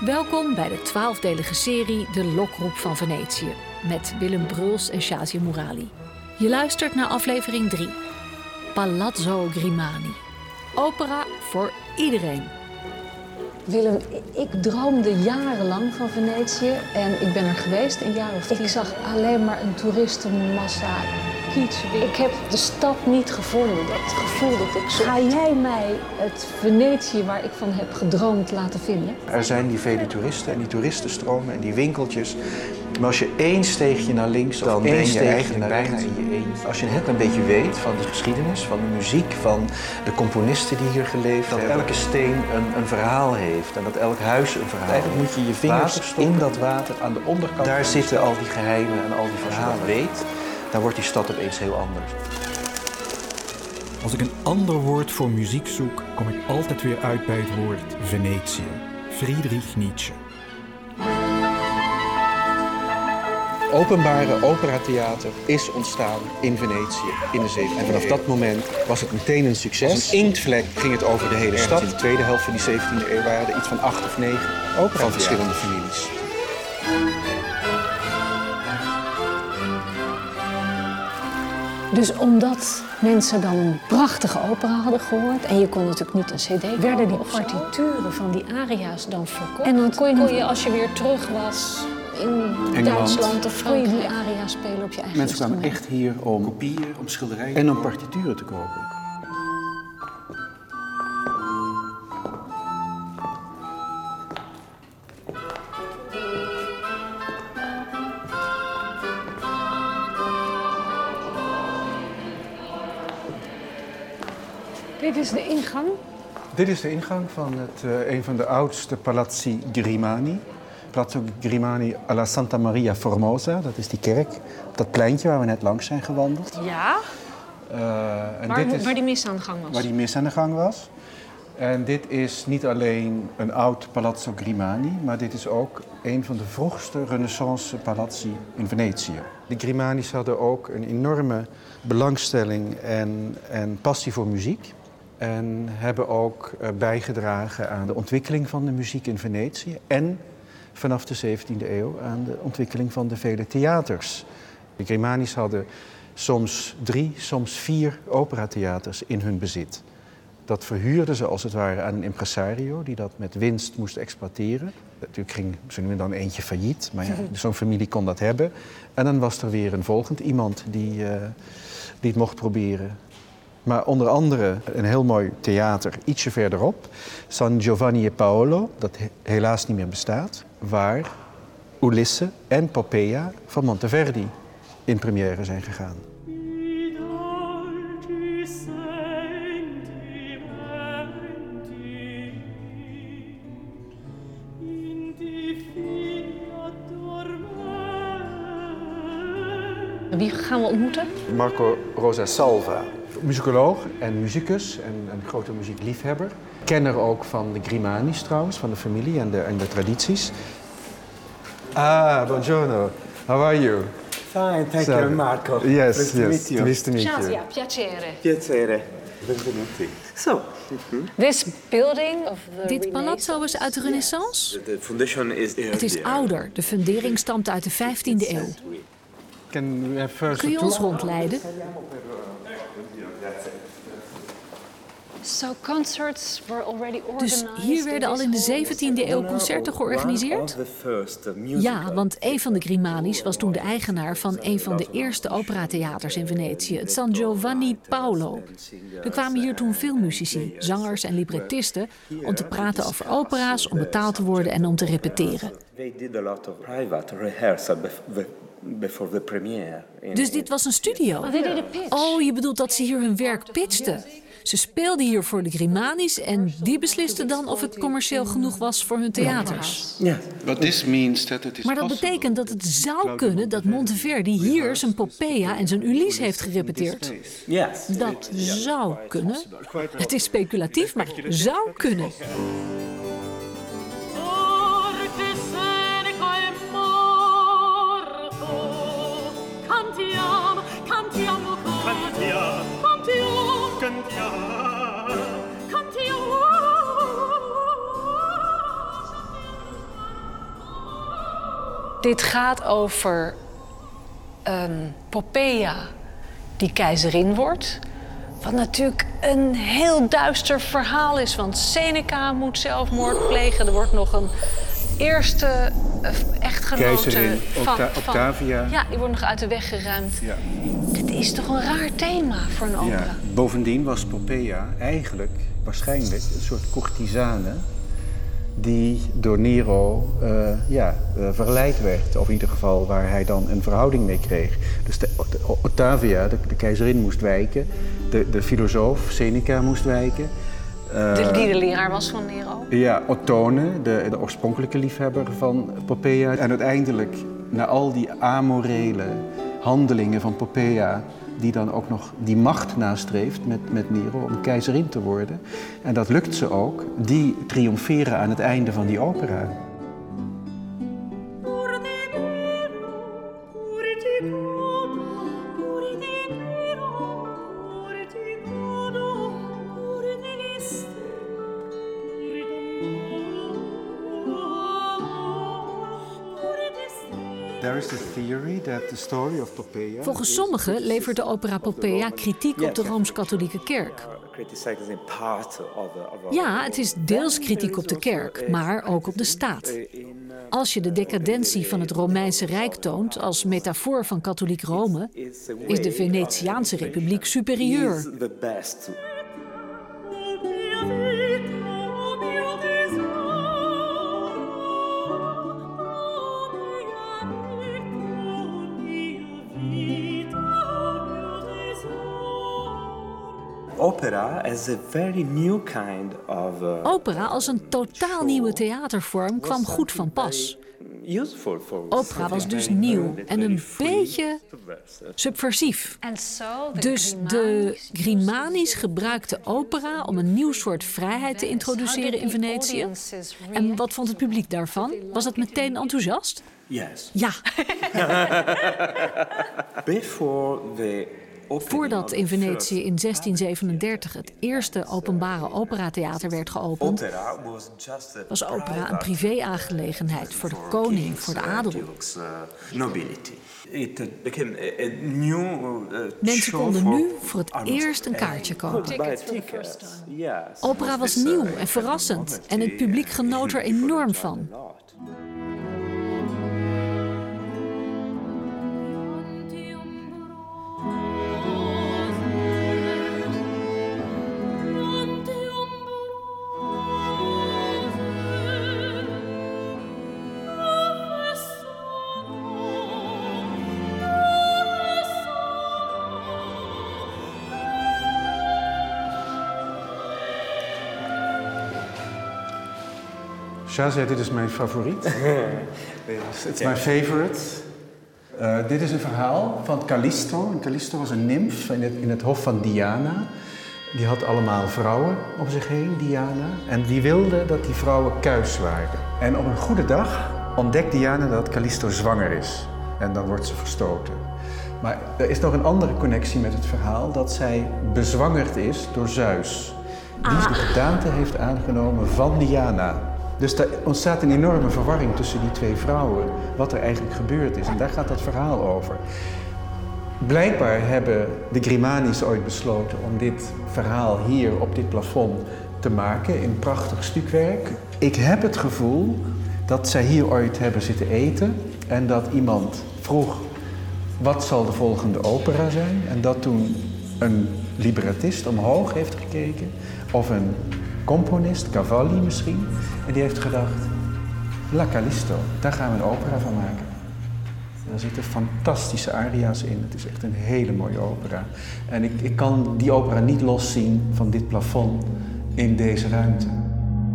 Welkom bij de twaalfdelige serie De Lokroep van Venetië met Willem Bruls en Shazia Murali. Je luistert naar aflevering 3. Palazzo Grimani. Opera voor iedereen. Willem, ik droomde jarenlang van Venetië en ik ben er geweest een jaar of. Ik zag alleen maar een toeristenmassa. Ik heb de stad niet gevonden, dat gevoel dat ik zo... Ga jij mij het Venetië waar ik van heb gedroomd laten vinden? Er zijn die vele toeristen en die toeristenstromen en die winkeltjes. Maar als je één steegje naar links, dan ben je eigenlijk bijna in je eentje. Als je net een beetje weet van de geschiedenis, van de muziek, van de componisten die hier geleefd dat hebben. Dat elke steen een, een, verhaal heeft en dat elk huis een verhaal heeft. moet je je vingers in dat water aan de onderkant. Daar zitten al die geheimen en al die verhalen. weet, dan wordt die stad opeens heel anders. Als ik een ander woord voor muziek zoek, kom ik altijd weer uit bij het woord Venetië. Friedrich Nietzsche. openbare operatheater is ontstaan in Venetië in de 17e En vanaf dat moment was het meteen een succes. Als een inktvlek ging het over de hele stad. In de tweede helft van die 17e eeuw waren er iets van acht of negen van verschillende families. Dus omdat mensen dan een prachtige opera hadden gehoord... en je kon natuurlijk niet een cd werden die partituren van die aria's dan verkocht. En dan kon je, kon je als je weer terug was in Duitsland of Frankrijk? die aria spelen op je eigen Mensen kwamen echt hier om kopieën, om schilderijen en om partituren te kopen. Dit is de ingang? Dit is de ingang van het, uh, een van de oudste palazzi Grimani. Palazzo Grimani alla Santa Maria Formosa. Dat is die kerk, dat pleintje waar we net langs zijn gewandeld. Ja? Uh, en waar, dit is, waar die mis aan de gang was? Waar die mis aan de gang was. En dit is niet alleen een oud Palazzo Grimani, maar dit is ook een van de vroegste renaissance palazzi in Venetië. De Grimani's hadden ook een enorme belangstelling en, en passie voor muziek. En hebben ook eh, bijgedragen aan de ontwikkeling van de muziek in Venetië. En vanaf de 17e eeuw aan de ontwikkeling van de vele theaters. De Grimani's hadden soms drie, soms vier operatheaters in hun bezit. Dat verhuurden ze als het ware aan een impresario die dat met winst moest exploiteren. Natuurlijk ging ze dan eentje failliet, maar ja, zo'n familie kon dat hebben. En dan was er weer een volgend iemand die, uh, die het mocht proberen. Maar onder andere een heel mooi theater ietsje verderop, San Giovanni e Paolo, dat helaas niet meer bestaat waar Ulisse en Popea van Monteverdi in première zijn gegaan. Wie gaan we ontmoeten? Marco Rosa Salva, muzikoloog en muzikus en een grote muziekliefhebber. Kenner ook van de Grimani's trouwens, van de familie en de, en de tradities. Ah, buongiorno. How are you? Fine, thank so, you, Marco. Yes, nice yes. To meet you. Nice to meet Shazia, piacere. Piacere. Benvenuti. So, this building of the Dit palazzo is uit de Renaissance? The foundation is Het is ouder. De fundering stamt uit de 15e eeuw. Kun je ons rondleiden? Dus hier werden al in de 17e eeuw concerten georganiseerd? Ja, want een van de Grimani's was toen de eigenaar van een van de eerste operatheaters in Venetië, het San Giovanni Paolo. Er kwamen hier toen veel muzici, zangers en librettisten om te praten over opera's, om betaald te worden en om te repeteren. Dus dit was een studio? Oh, je bedoelt dat ze hier hun werk pitchten? Ze speelden hier voor de Grimani's en die beslisten dan of het commercieel genoeg was voor hun theaters. Ja. Maar dat betekent dat het zou kunnen dat Monteverdi hier zijn Popea en zijn Ulysse heeft gerepeteerd. Dat zou kunnen. Het is speculatief, maar zou kunnen. Dit gaat over um, Popea, die keizerin wordt. Wat natuurlijk een heel duister verhaal is, want Seneca moet zelfmoord plegen. Er wordt nog een eerste eh, echtgenote Keizerin van, Octavia. Van, ja, die wordt nog uit de weg geruimd. Ja. Dit is toch een raar thema voor een opera? Ja. Bovendien was Popea eigenlijk, waarschijnlijk, een soort courtisane die door Nero uh, ja, uh, verleid werd. Of in ieder geval waar hij dan een verhouding mee kreeg. Dus de, de Octavia, de, de, keizerin, moest wijken. De, de filosoof Seneca moest wijken. Uh, de, die de leraar was van Nero? Ja, Ottone, de, de oorspronkelijke liefhebber van Popea. En uiteindelijk, na al die amorele handelingen van Popea die dan ook nog die macht nastreeft met, met Nero om keizerin te worden. En dat lukt ze ook. Die triomferen aan het einde van die opera. Volgens sommigen levert de opera Popea kritiek op de Rooms-Katholieke Kerk. Ja, het is deels kritiek op de kerk, maar ook op de staat. Als je de decadentie van het Romeinse Rijk toont als metafoor van katholiek Rome, is de Venetiaanse Republiek superieur. Opera as a very new kind of. Uh, opera als een totaal nieuwe theatervorm kwam goed van pas. Opera was dus nieuw en een beetje subversief. Dus de Grimanis gebruikten opera om een nieuw soort vrijheid te introduceren in Venetië. En wat vond het publiek daarvan? Was het meteen enthousiast? Ja. Before the Voordat in Venetië in 1637 het eerste openbare operatheater werd geopend, was opera een privé-aangelegenheid voor de koning, voor de adel. Mensen konden nu voor het eerst een kaartje kopen. Opera was nieuw en verrassend en het publiek genoot er enorm van. Shazia, dit is mijn favoriet. Het is mijn favorite. Uh, dit is een verhaal van Callisto. En Callisto was een nimf in het, in het hof van Diana. Die had allemaal vrouwen om zich heen, Diana. En die wilde dat die vrouwen kuis waren. En op een goede dag ontdekt Diana dat Callisto zwanger is. En dan wordt ze verstoten. Maar er is nog een andere connectie met het verhaal: dat zij bezwangerd is door Zeus. Die ah. de gedaante heeft aangenomen van Diana. Dus er ontstaat een enorme verwarring tussen die twee vrouwen, wat er eigenlijk gebeurd is. En daar gaat dat verhaal over. Blijkbaar hebben de Grimanis ooit besloten om dit verhaal hier op dit plafond te maken in prachtig stukwerk. Ik heb het gevoel dat zij hier ooit hebben zitten eten en dat iemand vroeg wat zal de volgende opera zijn en dat toen een librettist omhoog heeft gekeken of een componist, Cavalli misschien. En die heeft gedacht, La Callisto, daar gaan we een opera van maken. Daar zitten fantastische aria's in. Het is echt een hele mooie opera. En ik, ik kan die opera niet loszien van dit plafond in deze ruimte.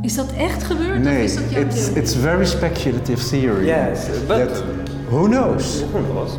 Is dat echt gebeurd? Nee, of is dat it's, it's very speculative theory. Yes, but that, who knows? Who knows?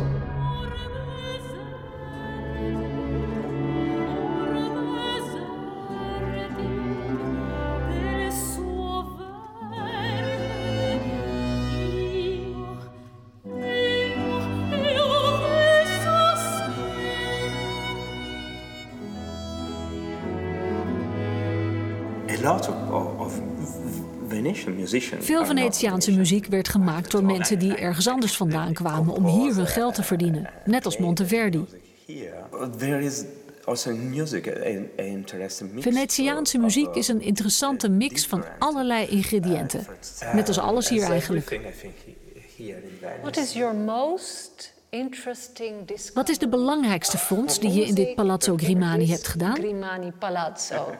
Veel Venetiaanse muziek werd gemaakt door mensen die ergens anders vandaan kwamen om hier hun geld te verdienen, net als Monteverdi. Venetiaanse muziek is een interessante mix van allerlei ingrediënten. Net als alles hier eigenlijk. What is your most wat is de belangrijkste fonds die je in dit Palazzo Grimani hebt gedaan? Grimani Palazzo.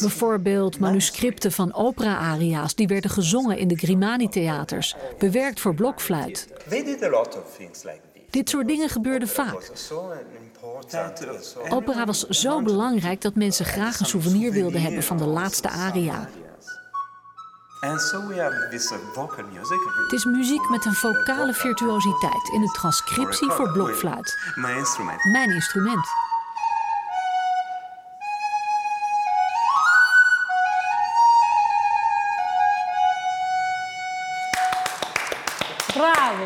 Bijvoorbeeld manuscripten van opera-aria's die werden gezongen in de Grimani-theaters, bewerkt voor blokfluit. Dit soort dingen gebeurden vaak. Opera was zo belangrijk dat mensen graag een souvenir wilden hebben van de laatste aria. Het is muziek met een vocale virtuositeit in de transcriptie voor blokfluit. Mijn instrument. Bravo.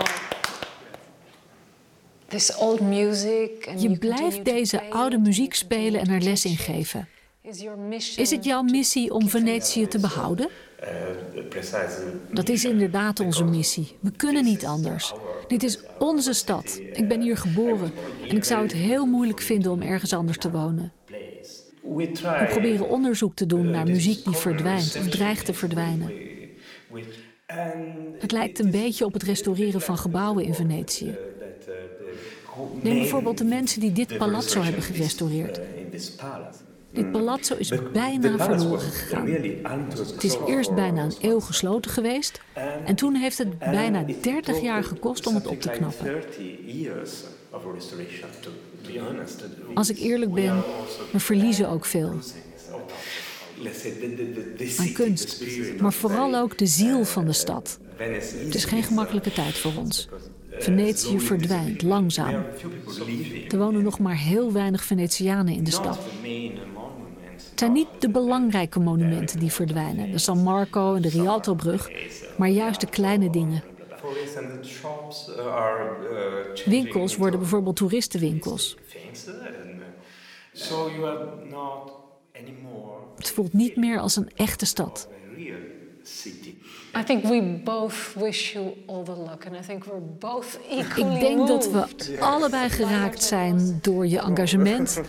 This old music and Je blijft deze oude muziek spelen en er les in geven. Is het jouw missie om Venetië te behouden? Dat is inderdaad onze missie. We kunnen niet anders. Dit is onze stad. Ik ben hier geboren en ik zou het heel moeilijk vinden om ergens anders te wonen. We proberen onderzoek te doen naar muziek die verdwijnt of dreigt te verdwijnen. Het lijkt een beetje op het restaureren van gebouwen in Venetië. Neem bijvoorbeeld de mensen die dit palazzo hebben gerestaureerd. Dit palazzo is bijna verloren gegaan. Het is eerst bijna een eeuw gesloten geweest en toen heeft het bijna 30 jaar gekost om het op te knappen. Als ik eerlijk ben, we verliezen ook veel. Aan kunst, maar vooral ook de ziel van de stad. Het is geen gemakkelijke tijd voor ons. Venetië verdwijnt langzaam. Er wonen nog maar heel weinig Venetianen in de stad. Het zijn niet de belangrijke monumenten die verdwijnen, de San Marco en de Rialtobrug, maar juist de kleine dingen. Winkels worden bijvoorbeeld toeristenwinkels. Het voelt niet meer als een echte stad. I think we both wish you all the luck and I think we're both equally Ik denk dat we allebei geraakt zijn door je engagement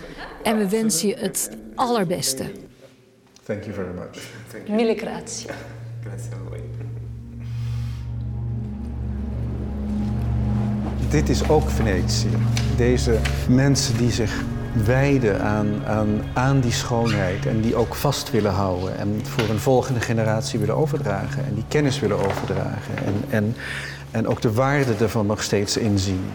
en we wensen je het allerbeste. Thank you very much. Mille grazie. Dit is ook Venetië. Deze mensen die zich wijden aan, aan, aan die schoonheid en die ook vast willen houden en voor een volgende generatie willen overdragen en die kennis willen overdragen en, en, en ook de waarde ervan nog steeds inzien.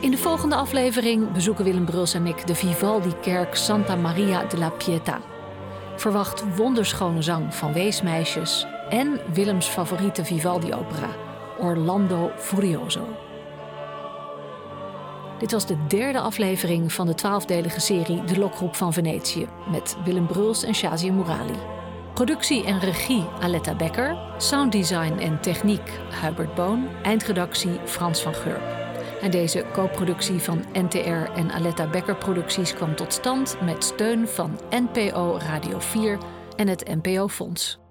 In de volgende aflevering bezoeken Willem Bruls en ik de Vivaldi-kerk Santa Maria della Pietà. Verwacht wonderschone zang van weesmeisjes en Willems favoriete Vivaldi-opera, Orlando Furioso. Dit was de derde aflevering van de twaalfdelige serie De Lokroep van Venetië met Willem Bruls en Shazia Murali. Productie en regie Aletta Becker, sounddesign en techniek Hubert Boon, eindredactie Frans van Geurp. En deze co-productie van NTR en Aletta Becker Producties kwam tot stand met steun van NPO Radio 4 en het NPO Fonds.